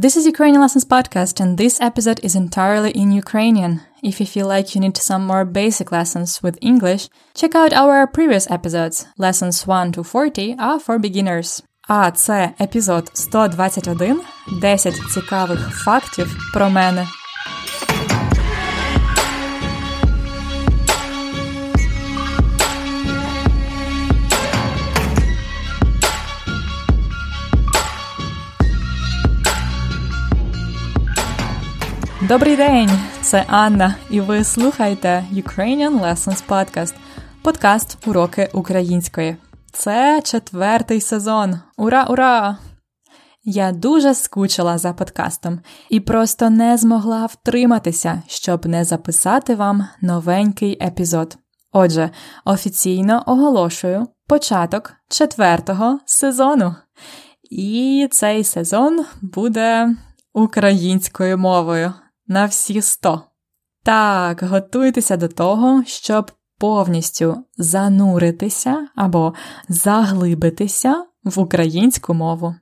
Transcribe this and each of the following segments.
This is Ukrainian Lessons Podcast, and this episode is entirely in Ukrainian. If you feel like you need some more basic lessons with English, check out our previous episodes. Lessons 1 to 40 are for beginners. А це епізод 121 10 цікавих фактів про мене. Добрий день! Це Анна, і ви слухаєте Ukrainian Lessons Podcast, подкаст Уроки української. Це четвертий сезон. Ура, ура! Я дуже скучила за подкастом і просто не змогла втриматися, щоб не записати вам новенький епізод. Отже, офіційно оголошую початок четвертого сезону. І цей сезон буде українською мовою на всі сто. Так, готуйтеся до того, щоб повністю зануритися або заглибитися в українську мову.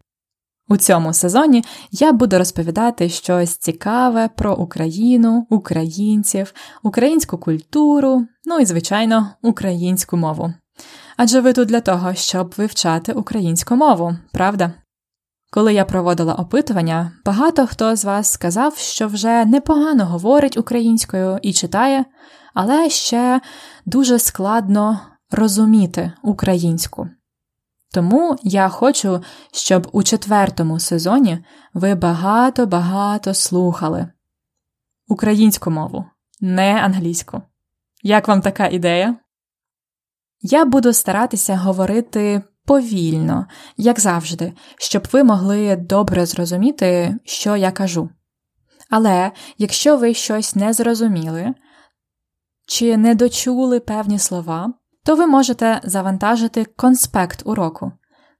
У цьому сезоні я буду розповідати щось цікаве про Україну, українців, українську культуру, ну і, звичайно, українську мову. Адже ви тут для того, щоб вивчати українську мову, правда? Коли я проводила опитування, багато хто з вас сказав, що вже непогано говорить українською і читає, але ще дуже складно розуміти українську. Тому я хочу, щоб у четвертому сезоні ви багато-багато слухали українську мову, не англійську. Як вам така ідея? Я буду старатися говорити повільно, як завжди, щоб ви могли добре зрозуміти, що я кажу. Але якщо ви щось не зрозуміли чи не дочули певні слова, то ви можете завантажити конспект уроку.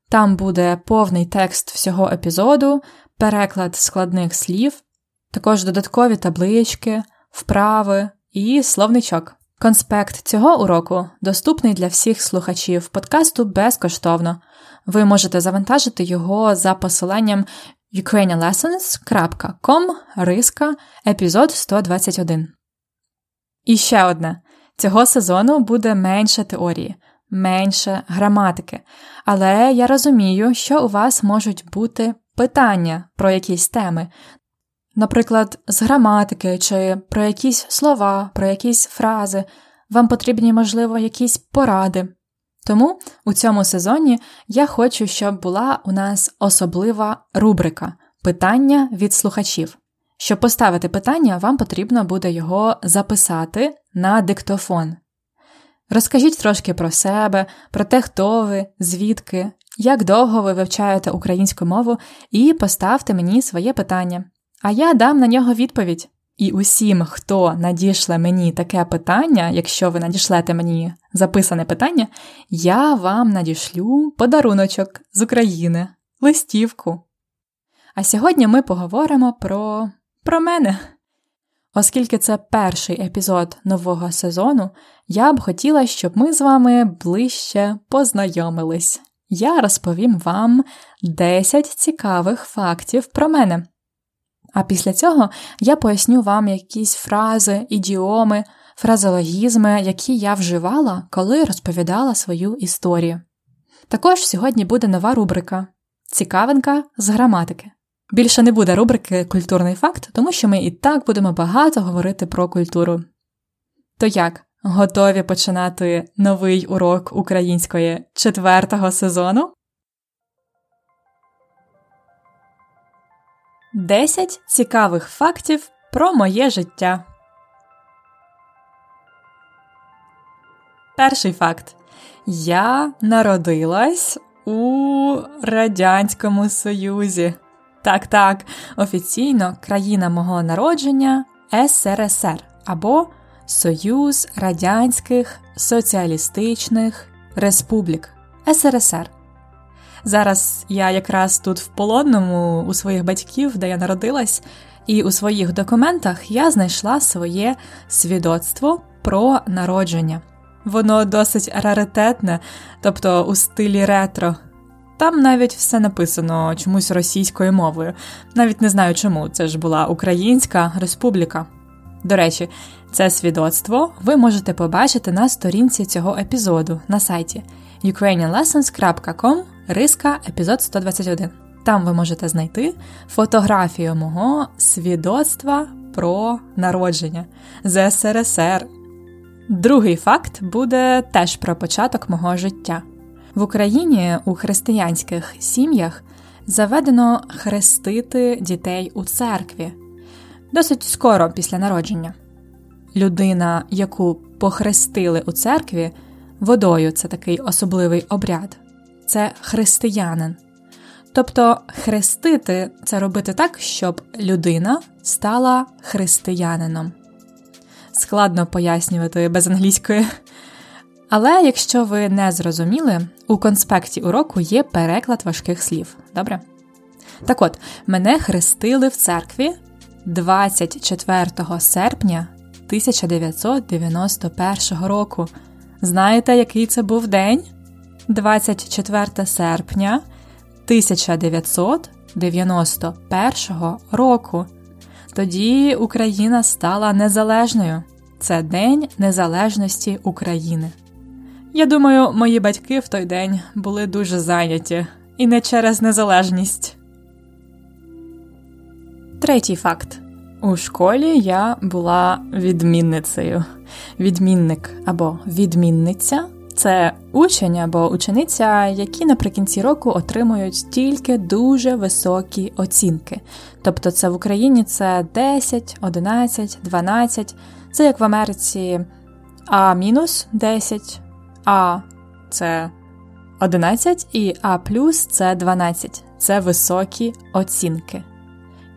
Там буде повний текст всього епізоду, переклад складних слів, також додаткові таблички, вправи і словничок. Конспект цього уроку доступний для всіх слухачів подкасту безкоштовно. Ви можете завантажити його за посиланням ukrainianlessons.com риска епізод 121. І ще одне. Цього сезону буде менше теорії, менше граматики. Але я розумію, що у вас можуть бути питання про якісь теми, наприклад, з граматики чи про якісь слова, про якісь фрази, вам потрібні, можливо, якісь поради. Тому у цьому сезоні я хочу, щоб була у нас особлива рубрика питання від слухачів. Щоб поставити питання, вам потрібно буде його записати на диктофон. Розкажіть трошки про себе, про те, хто ви, звідки, як довго ви вивчаєте українську мову, і поставте мені своє питання а я дам на нього відповідь. І усім, хто надішле мені таке питання, якщо ви надішлете мені записане питання, я вам надішлю подаруночок з України, листівку. А сьогодні ми поговоримо про, про мене. Оскільки це перший епізод нового сезону, я б хотіла, щоб ми з вами ближче познайомились. Я розповім вам 10 цікавих фактів про мене. А після цього я поясню вам якісь фрази, ідіоми, фразологізми, які я вживала, коли розповідала свою історію. Також сьогодні буде нова рубрика Цікавинка з граматики. Більше не буде рубрики Культурний факт, тому що ми і так будемо багато говорити про культуру. То як, готові починати новий урок української четвертого сезону? 10 цікавих фактів про моє життя. Перший факт. Я народилась у Радянському Союзі. Так, так, офіційно країна мого народження СРСР або Союз Радянських Соціалістичних Республік СРСР. Зараз я якраз тут в полонному у своїх батьків, де я народилась, і у своїх документах я знайшла своє свідоцтво про народження. Воно досить раритетне, тобто у стилі ретро. Там навіть все написано чомусь російською мовою. Навіть не знаю чому. Це ж була Українська Республіка. До речі, це свідоцтво ви можете побачити на сторінці цього епізоду на сайті ukrainianlessons.com риска епізод 121. Там ви можете знайти фотографію мого свідоцтва про народження з СРСР. Другий факт буде теж про початок мого життя. В Україні у християнських сім'ях заведено хрестити дітей у церкві досить скоро після народження. Людина, яку похрестили у церкві, водою це такий особливий обряд, це християнин. Тобто хрестити це робити так, щоб людина стала християнином. Складно пояснювати без англійської. Але якщо ви не зрозуміли, у конспекті уроку є переклад важких слів. Добре? Так от, мене хрестили в церкві 24 серпня 1991 року. Знаєте, який це був день? 24 серпня 1991 року. Тоді Україна стала незалежною. Це День Незалежності України. Я думаю, мої батьки в той день були дуже зайняті і не через незалежність. Третій факт. У школі я була відмінницею. Відмінник або відмінниця це учень або учениця, які наприкінці року отримують тільки дуже високі оцінки. Тобто, це в Україні це 10, 11, 12, це як в Америці А мінус 10, А це 11 і А плюс це 12. Це високі оцінки.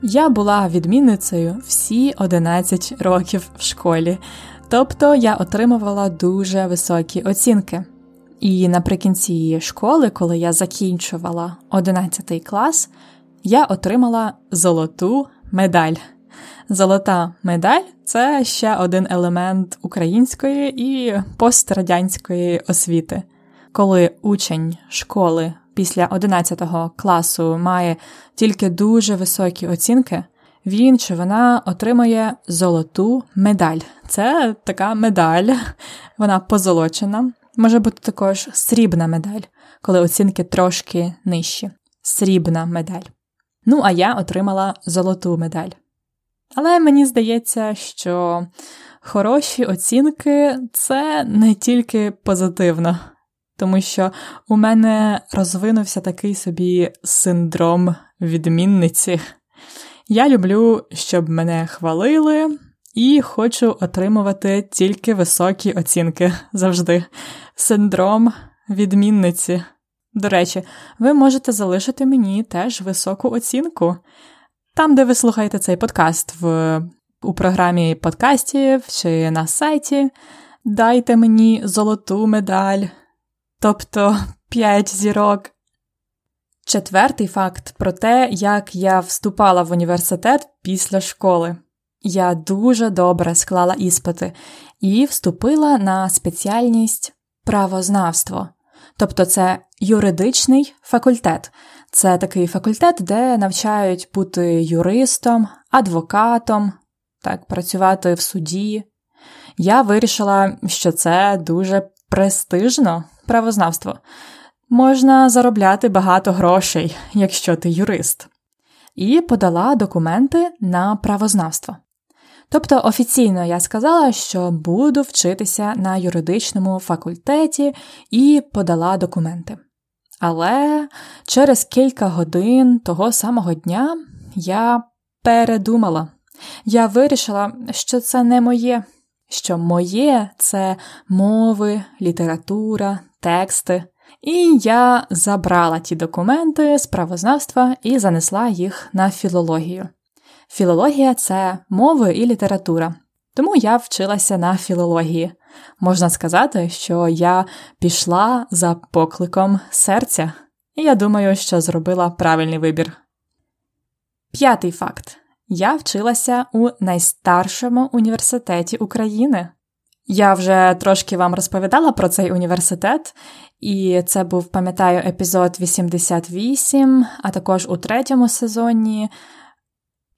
Я була відмінницею всі 11 років в школі, тобто я отримувала дуже високі оцінки. І наприкінці школи, коли я закінчувала 11 клас, я отримала золоту медаль. Золота медаль це ще один елемент української і пострадянської освіти. Коли учень школи після 11 класу має тільки дуже високі оцінки, він чи вона отримує золоту медаль. Це така медаль, вона позолочена. Може бути також срібна медаль, коли оцінки трошки нижчі. Срібна медаль. Ну, а я отримала золоту медаль. Але мені здається, що хороші оцінки це не тільки позитивно тому що у мене розвинувся такий собі синдром відмінниці. Я люблю, щоб мене хвалили, і хочу отримувати тільки високі оцінки завжди. Синдром відмінниці. До речі, ви можете залишити мені теж високу оцінку. Там, де ви слухаєте цей подкаст, в, у програмі подкастів чи на сайті, дайте мені золоту медаль тобто 5 зірок. Четвертий факт про те, як я вступала в університет після школи. Я дуже добре склала іспити і вступила на спеціальність правознавство. Тобто, це юридичний факультет. Це такий факультет, де навчають бути юристом, адвокатом, так, працювати в суді. Я вирішила, що це дуже престижно правознавство. Можна заробляти багато грошей, якщо ти юрист, і подала документи на правознавство. Тобто офіційно я сказала, що буду вчитися на юридичному факультеті і подала документи. Але через кілька годин того самого дня я передумала. Я вирішила, що це не моє, що моє це мови, література, тексти. І я забрала ті документи з правознавства і занесла їх на філологію. Філологія це мови і література. Тому я вчилася на філології. Можна сказати, що я пішла за покликом серця, і я думаю, що зробила правильний вибір. П'ятий факт: я вчилася у найстаршому університеті України. Я вже трошки вам розповідала про цей університет, і це був, пам'ятаю, епізод 88, а також у третьому сезоні.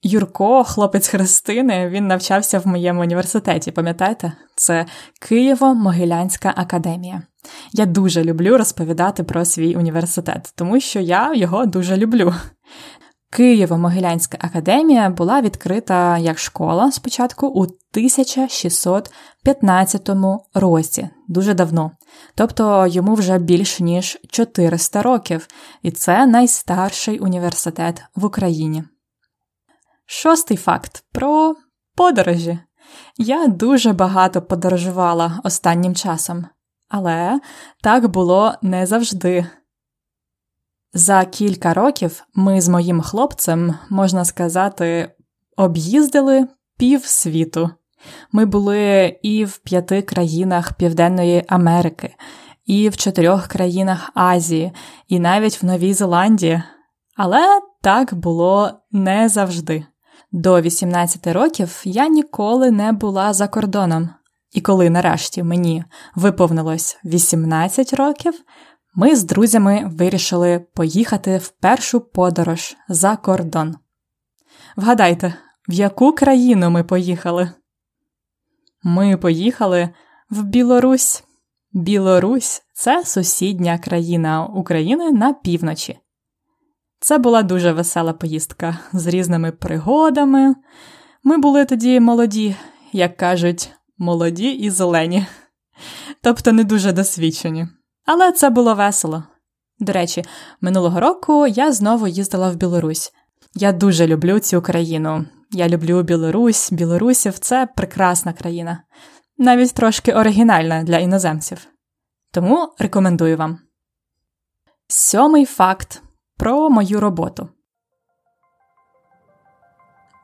Юрко, хлопець Христини, він навчався в моєму університеті, пам'ятаєте? Це Києво-Могилянська академія. Я дуже люблю розповідати про свій університет, тому що я його дуже люблю. Києво-Могилянська академія була відкрита як школа спочатку у 1615 році, дуже давно. Тобто йому вже більш ніж 400 років, і це найстарший університет в Україні. Шостий факт про подорожі. Я дуже багато подорожувала останнім часом, але так було не завжди. За кілька років ми з моїм хлопцем, можна сказати, об'їздили пів світу. Ми були і в п'яти країнах Південної Америки, і в чотирьох країнах Азії, і навіть в Новій Зеландії. Але так було не завжди. До 18 років я ніколи не була за кордоном. І коли нарешті мені виповнилось 18 років, ми з друзями вирішили поїхати в першу подорож за кордон. Вгадайте, в яку країну ми поїхали? Ми поїхали в Білорусь. Білорусь це сусідня країна України на півночі. Це була дуже весела поїздка з різними пригодами. Ми були тоді молоді, як кажуть, молоді і зелені, тобто не дуже досвідчені. Але це було весело. До речі, минулого року я знову їздила в Білорусь. Я дуже люблю цю країну. Я люблю Білорусь, білорусів це прекрасна країна, навіть трошки оригінальна для іноземців. Тому рекомендую вам. Сьомий факт про мою роботу.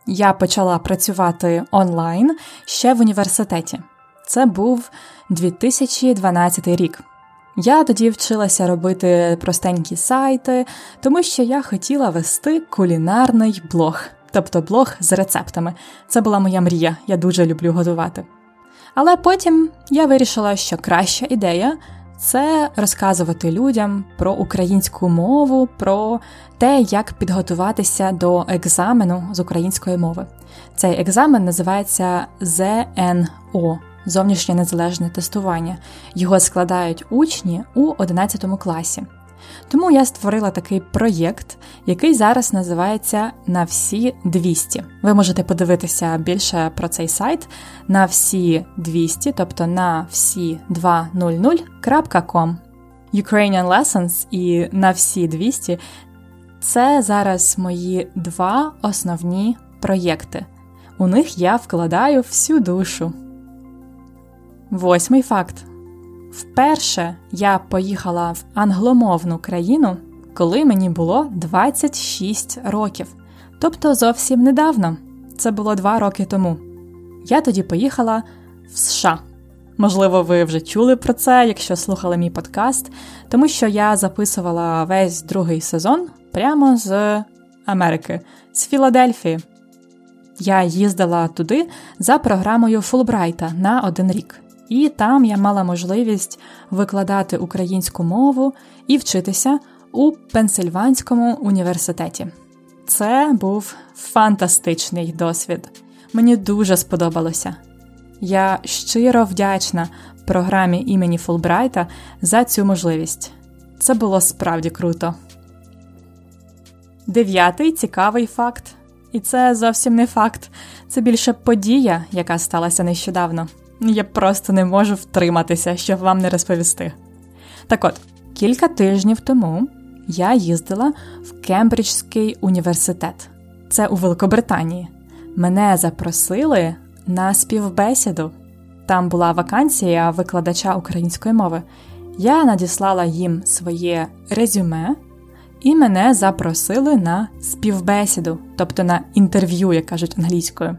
Я почала працювати онлайн ще в університеті. Це був 2012 рік. Я тоді вчилася робити простенькі сайти, тому що я хотіла вести кулінарний блог, тобто блог з рецептами. Це була моя мрія, я дуже люблю готувати. Але потім я вирішила, що краща ідея це розказувати людям про українську мову, про те, як підготуватися до екзамену з української мови. Цей екзамен називається ЗНО зовнішнє незалежне тестування. Його складають учні у 11 класі. Тому я створила такий проєкт, який зараз називається На всі 200. Ви можете подивитися більше про цей сайт на всі 200, тобто на всі 200.com. Ukrainian Lessons і на всі 200 це зараз мої два основні проєкти. У них я вкладаю всю душу. Восьмий факт. Вперше я поїхала в англомовну країну, коли мені було 26 років. Тобто зовсім недавно. Це було два роки тому. Я тоді поїхала в США. Можливо, ви вже чули про це, якщо слухали мій подкаст, тому що я записувала весь другий сезон прямо з Америки, з Філадельфії. Я їздила туди за програмою Фулбрайта на один рік і там я мала можливість викладати українську мову і вчитися у Пенсильванському університеті. Це був фантастичний досвід. Мені дуже сподобалося. Я щиро вдячна програмі імені Фулбрайта за цю можливість. Це було справді круто. Дев'ятий цікавий факт. І це зовсім не факт, це більше подія, яка сталася нещодавно. Я просто не можу втриматися, щоб вам не розповісти. Так от, кілька тижнів тому я їздила в Кембриджський університет. Це у Великобританії. Мене запросили на співбесіду. Там була вакансія викладача української мови. Я надіслала їм своє резюме, і мене запросили на співбесіду, тобто на інтерв'ю, як кажуть англійською.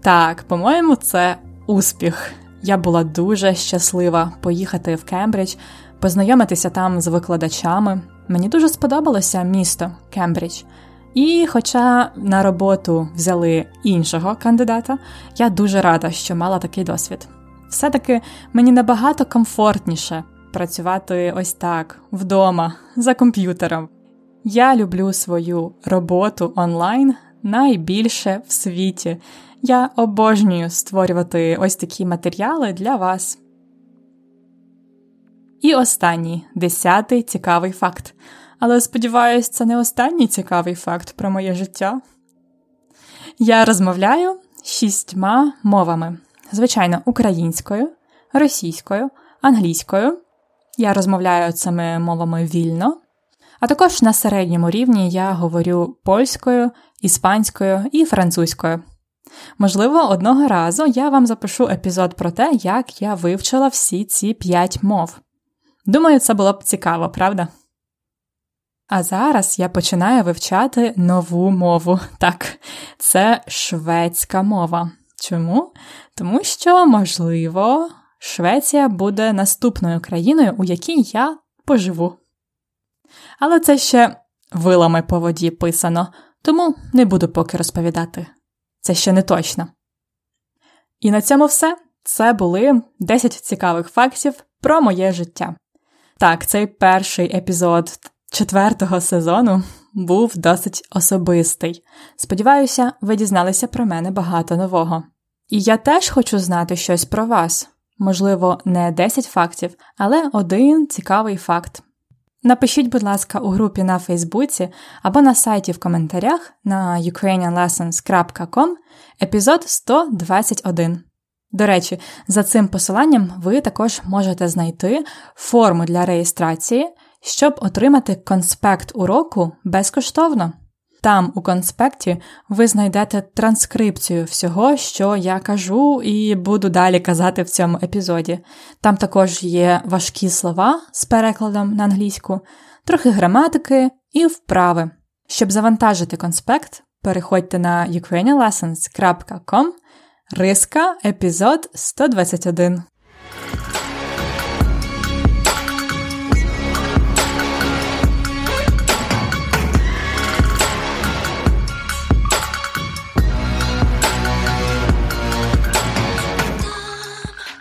Так, по-моєму, це успіх. Я була дуже щаслива поїхати в Кембридж, познайомитися там з викладачами. Мені дуже сподобалося місто Кембридж. І, хоча на роботу взяли іншого кандидата, я дуже рада, що мала такий досвід. Все-таки мені набагато комфортніше працювати ось так, вдома, за комп'ютером. Я люблю свою роботу онлайн найбільше в світі. Я обожнюю створювати ось такі матеріали для вас. І останній десятий цікавий факт. Але сподіваюсь, це не останній цікавий факт про моє життя. Я розмовляю шістьма мовами: звичайно, українською, російською, англійською. Я розмовляю цими мовами вільно. А також на середньому рівні я говорю польською, іспанською і французькою. Можливо, одного разу я вам запишу епізод про те, як я вивчила всі ці п'ять мов. Думаю, це було б цікаво, правда? А зараз я починаю вивчати нову мову. Так, це шведська мова. Чому? Тому що, можливо, Швеція буде наступною країною, у якій я поживу. Але це ще вилами по воді писано, тому не буду поки розповідати. Це ще не точно. І на цьому все. Це були 10 цікавих фактів про моє життя. Так, цей перший епізод четвертого сезону був досить особистий. Сподіваюся, ви дізналися про мене багато нового. І я теж хочу знати щось про вас. Можливо, не 10 фактів, але один цікавий факт. Напишіть, будь ласка, у групі на Фейсбуці або на сайті в коментарях на ukrainianlessons.com епізод 121. До речі, за цим посиланням ви також можете знайти форму для реєстрації, щоб отримати конспект уроку безкоштовно. Там у конспекті ви знайдете транскрипцію всього, що я кажу, і буду далі казати в цьому епізоді. Там також є важкі слова з перекладом на англійську, трохи граматики і вправи. Щоб завантажити конспект, переходьте на ukrainianlessons.com Риска, епізод 121.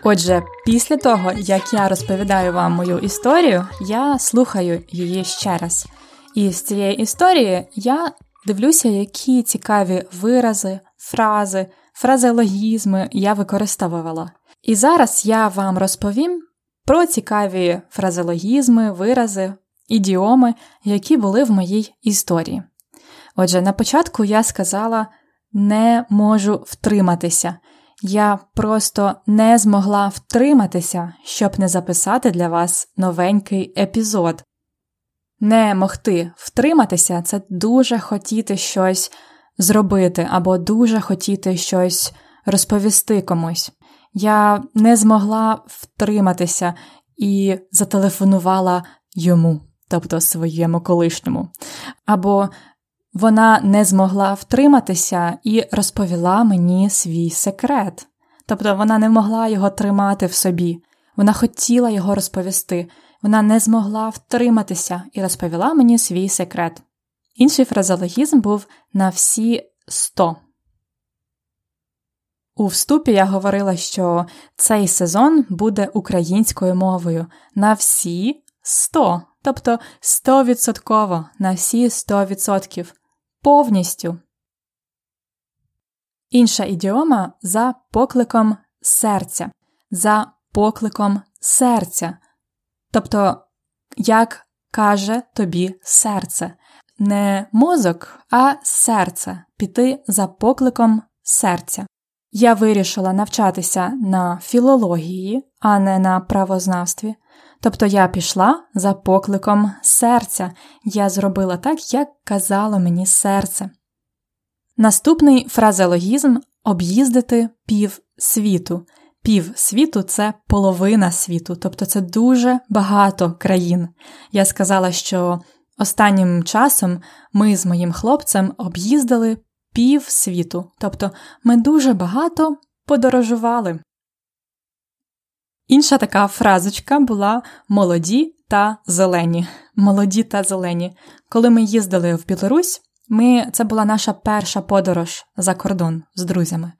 Отже, після того, як я розповідаю вам мою історію, я слухаю її ще раз. І з цієї історії я дивлюся, які цікаві вирази, фрази, фразеологізми я використовувала. І зараз я вам розповім про цікаві фразеологізми, вирази, ідіоми, які були в моїй історії. Отже, на початку я сказала не можу втриматися. Я просто не змогла втриматися, щоб не записати для вас новенький епізод. Не могти втриматися це дуже хотіти щось зробити або дуже хотіти щось розповісти комусь. Я не змогла втриматися і зателефонувала йому, тобто своєму колишньому. Або вона не змогла втриматися і розповіла мені свій секрет. Тобто вона не могла його тримати в собі, вона хотіла його розповісти, вона не змогла втриматися і розповіла мені свій секрет. Інший фразеологізм був на всі сто. У вступі я говорила, що цей сезон буде українською мовою на всі сто, тобто стовідсотково на всі сто відсотків повністю. Інша ідіома за покликом серця, за покликом серця. Тобто, як каже тобі серце, не мозок, а серце піти за покликом серця. Я вирішила навчатися на філології, а не на правознавстві. Тобто я пішла за покликом серця, я зробила так, як казало мені серце. Наступний фразеологізм об'їздити пів світу. Пів світу це половина світу, тобто це дуже багато країн. Я сказала, що останнім часом ми з моїм хлопцем об'їздили пів світу, тобто ми дуже багато подорожували. Інша така фразочка була молоді та зелені. Молоді та зелені. Коли ми їздили в Білорусь, ми, це була наша перша подорож за кордон з друзями.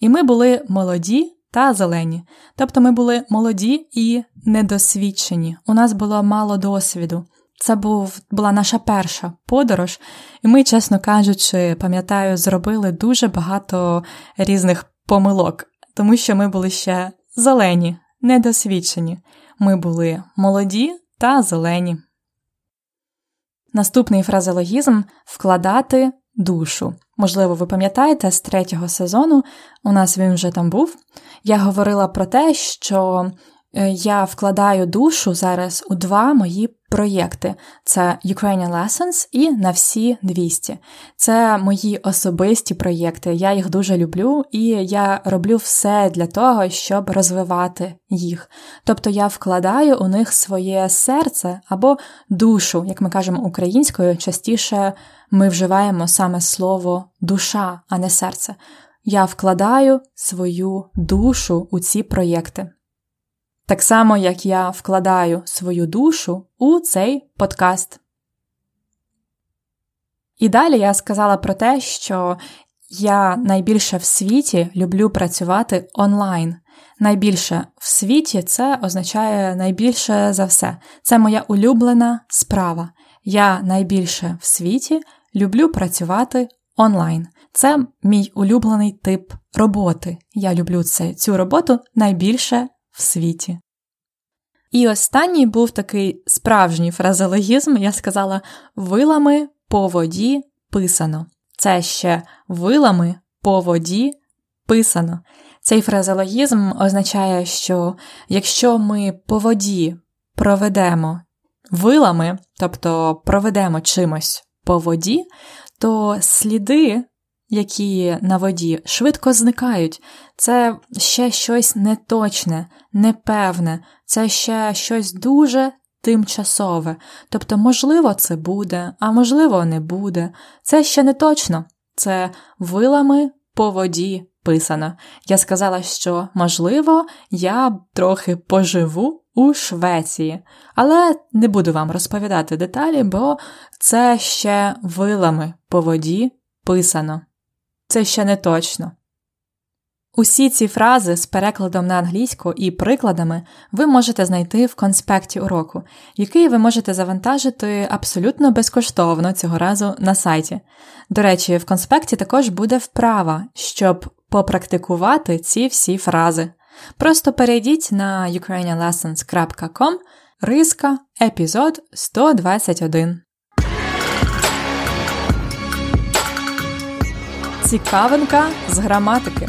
І ми були молоді та зелені. Тобто ми були молоді і недосвідчені. У нас було мало досвіду. Це був, була наша перша подорож, і ми, чесно кажучи, пам'ятаю, зробили дуже багато різних помилок, тому що ми були ще зелені, недосвідчені. Ми були молоді та зелені. Наступний фразеологізм вкладати душу. Можливо, ви пам'ятаєте, з третього сезону у нас він вже там був. Я говорила про те, що я вкладаю душу зараз у два мої проєкти: це Ukrainian Lessons і на всі 200. Це мої особисті проєкти. Я їх дуже люблю, і я роблю все для того, щоб розвивати їх. Тобто я вкладаю у них своє серце або душу, як ми кажемо українською, частіше ми вживаємо саме слово душа, а не серце. Я вкладаю свою душу у ці проєкти. Так само, як я вкладаю свою душу у цей подкаст. І далі я сказала про те, що я найбільше в світі люблю працювати онлайн. Найбільше в світі це означає найбільше за все. Це моя улюблена справа. Я найбільше в світі люблю працювати онлайн. Це мій улюблений тип роботи. Я люблю це, цю роботу найбільше в світі. І останній був такий справжній фразеологізм, я сказала вилами по воді писано. Це ще вилами по воді писано. Цей фразеологізм означає, що якщо ми по воді проведемо вилами, тобто проведемо чимось по воді, то сліди які на воді, швидко зникають. Це ще щось неточне, непевне, це ще щось дуже тимчасове. Тобто, можливо, це буде, а можливо, не буде. Це ще не точно. Це вилами по воді писано. Я сказала, що, можливо, я трохи поживу. У Швеції, але не буду вам розповідати деталі, бо це ще вилами по воді писано це ще не точно. Усі ці фрази з перекладом на англійську і прикладами ви можете знайти в конспекті уроку, який ви можете завантажити абсолютно безкоштовно цього разу на сайті. До речі, в конспекті також буде вправа, щоб попрактикувати ці всі фрази. Просто перейдіть на ukrainianlessons.com риска епізод 121. Цікавинка з граматики.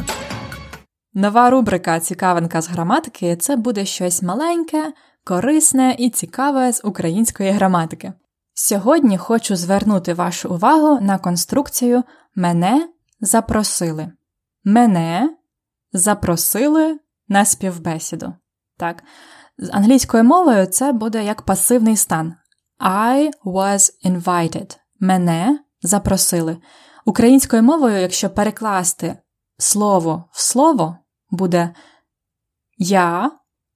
Нова рубрика Цікавинка з граматики це буде щось маленьке, корисне і цікаве з української граматики. Сьогодні хочу звернути вашу увагу на конструкцію Мене запросили. Мене запросили на співбесіду. Так. З англійською мовою це буде як пасивний стан. I was invited. Мене запросили. Українською мовою, якщо перекласти слово в слово, буде Я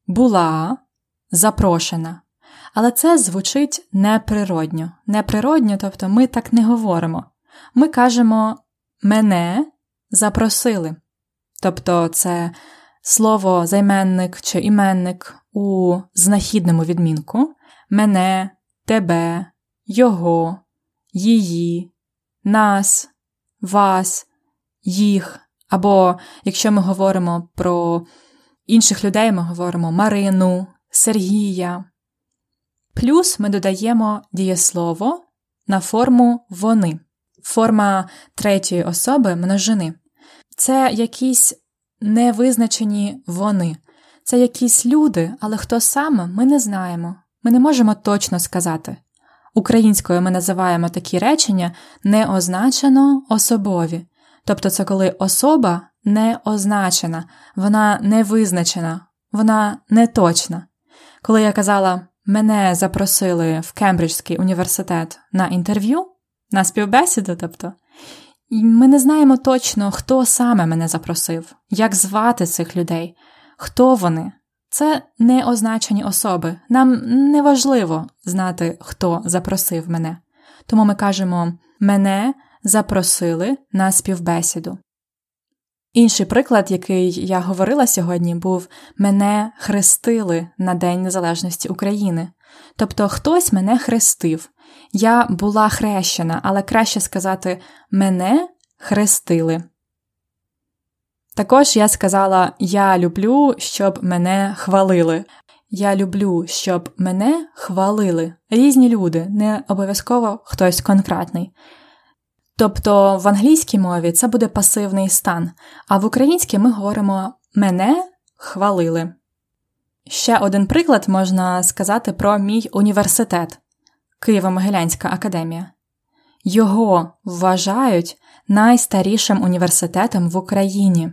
була запрошена. Але це звучить неприродньо. Неприродньо, тобто ми так не говоримо. Ми кажемо мене запросили. Тобто це слово займенник чи іменник у знахідному відмінку. Мене, тебе, його, її, нас, вас, їх. Або якщо ми говоримо про інших людей, ми говоримо Марину, Сергія. Плюс ми додаємо дієслово на форму вони, форма третьої особи множини. Це якісь невизначені вони. Це якісь люди, але хто саме, ми не знаємо. Ми не можемо точно сказати. Українською ми називаємо такі речення неозначено особові, тобто це коли особа не означена, вона не визначена, вона не точна. Коли я казала, мене запросили в Кембриджський університет на інтерв'ю, на співбесіду, тобто, ми не знаємо точно, хто саме мене запросив, як звати цих людей, хто вони, це не означені особи. Нам не важливо знати, хто запросив мене. Тому ми кажемо мене запросили на співбесіду. Інший приклад, який я говорила сьогодні, був мене хрестили на День Незалежності України. Тобто хтось мене хрестив. Я була хрещена, але краще сказати мене хрестили. Також я сказала Я люблю, щоб мене хвалили. Я люблю, щоб мене хвалили. Різні люди, не обов'язково хтось конкретний. Тобто в англійській мові це буде пасивний стан, а в українській ми говоримо мене хвалили. Ще один приклад можна сказати про мій університет Києво-Могилянська академія. Його вважають найстарішим університетом в Україні.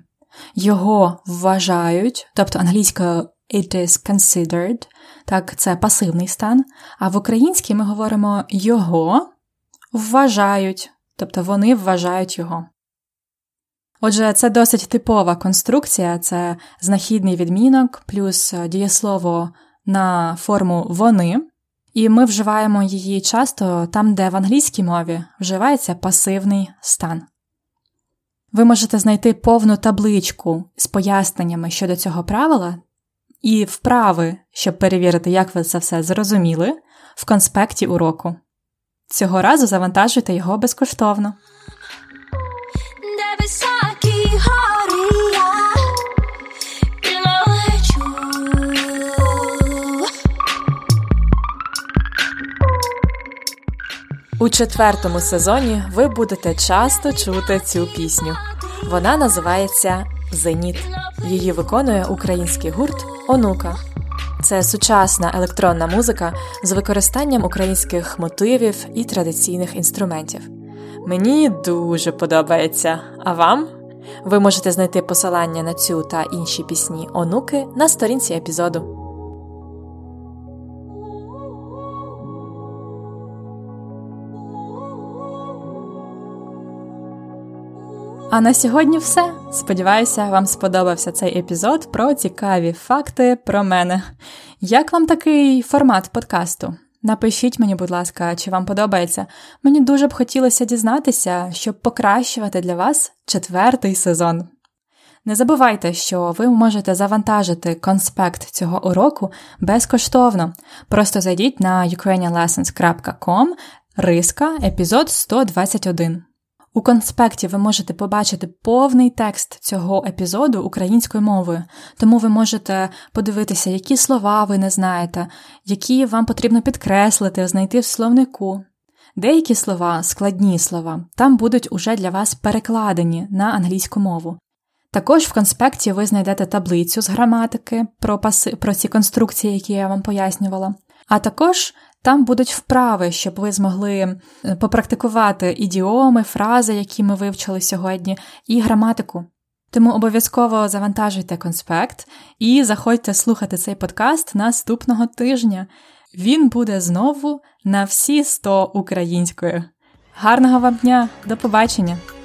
Його вважають, тобто англійською it is considered, так, це пасивний стан, а в українській ми говоримо його вважають, тобто вони вважають його. Отже, це досить типова конструкція, це знахідний відмінок плюс дієслово на форму вони, і ми вживаємо її часто там, де в англійській мові вживається пасивний стан. Ви можете знайти повну табличку з поясненнями щодо цього правила і вправи, щоб перевірити, як ви це все зрозуміли, в конспекті уроку. Цього разу завантажуйте його безкоштовно. У четвертому сезоні ви будете часто чути цю пісню. Вона називається Зеніт. Її виконує український гурт Онука. Це сучасна електронна музика з використанням українських мотивів і традиційних інструментів. Мені дуже подобається. А вам? Ви можете знайти посилання на цю та інші пісні онуки на сторінці епізоду. А на сьогодні все. Сподіваюся, вам сподобався цей епізод про цікаві факти про мене. Як вам такий формат подкасту? Напишіть мені, будь ласка, чи вам подобається. Мені дуже б хотілося дізнатися, щоб покращувати для вас четвертий сезон. Не забувайте, що ви можете завантажити конспект цього уроку безкоштовно. Просто зайдіть на ukrainianlessons.com риска епізод 121. У конспекті ви можете побачити повний текст цього епізоду українською мовою, тому ви можете подивитися, які слова ви не знаєте, які вам потрібно підкреслити, знайти в словнику. Деякі слова, складні слова, там будуть уже для вас перекладені на англійську мову. Також в конспекті ви знайдете таблицю з граматики про паси, про ці конструкції, які я вам пояснювала, а також там будуть вправи, щоб ви змогли е, попрактикувати ідіоми, фрази, які ми вивчили сьогодні, і граматику. Тому обов'язково завантажуйте конспект і заходьте слухати цей подкаст наступного тижня. Він буде знову на всі 100 українською. Гарного вам дня, до побачення!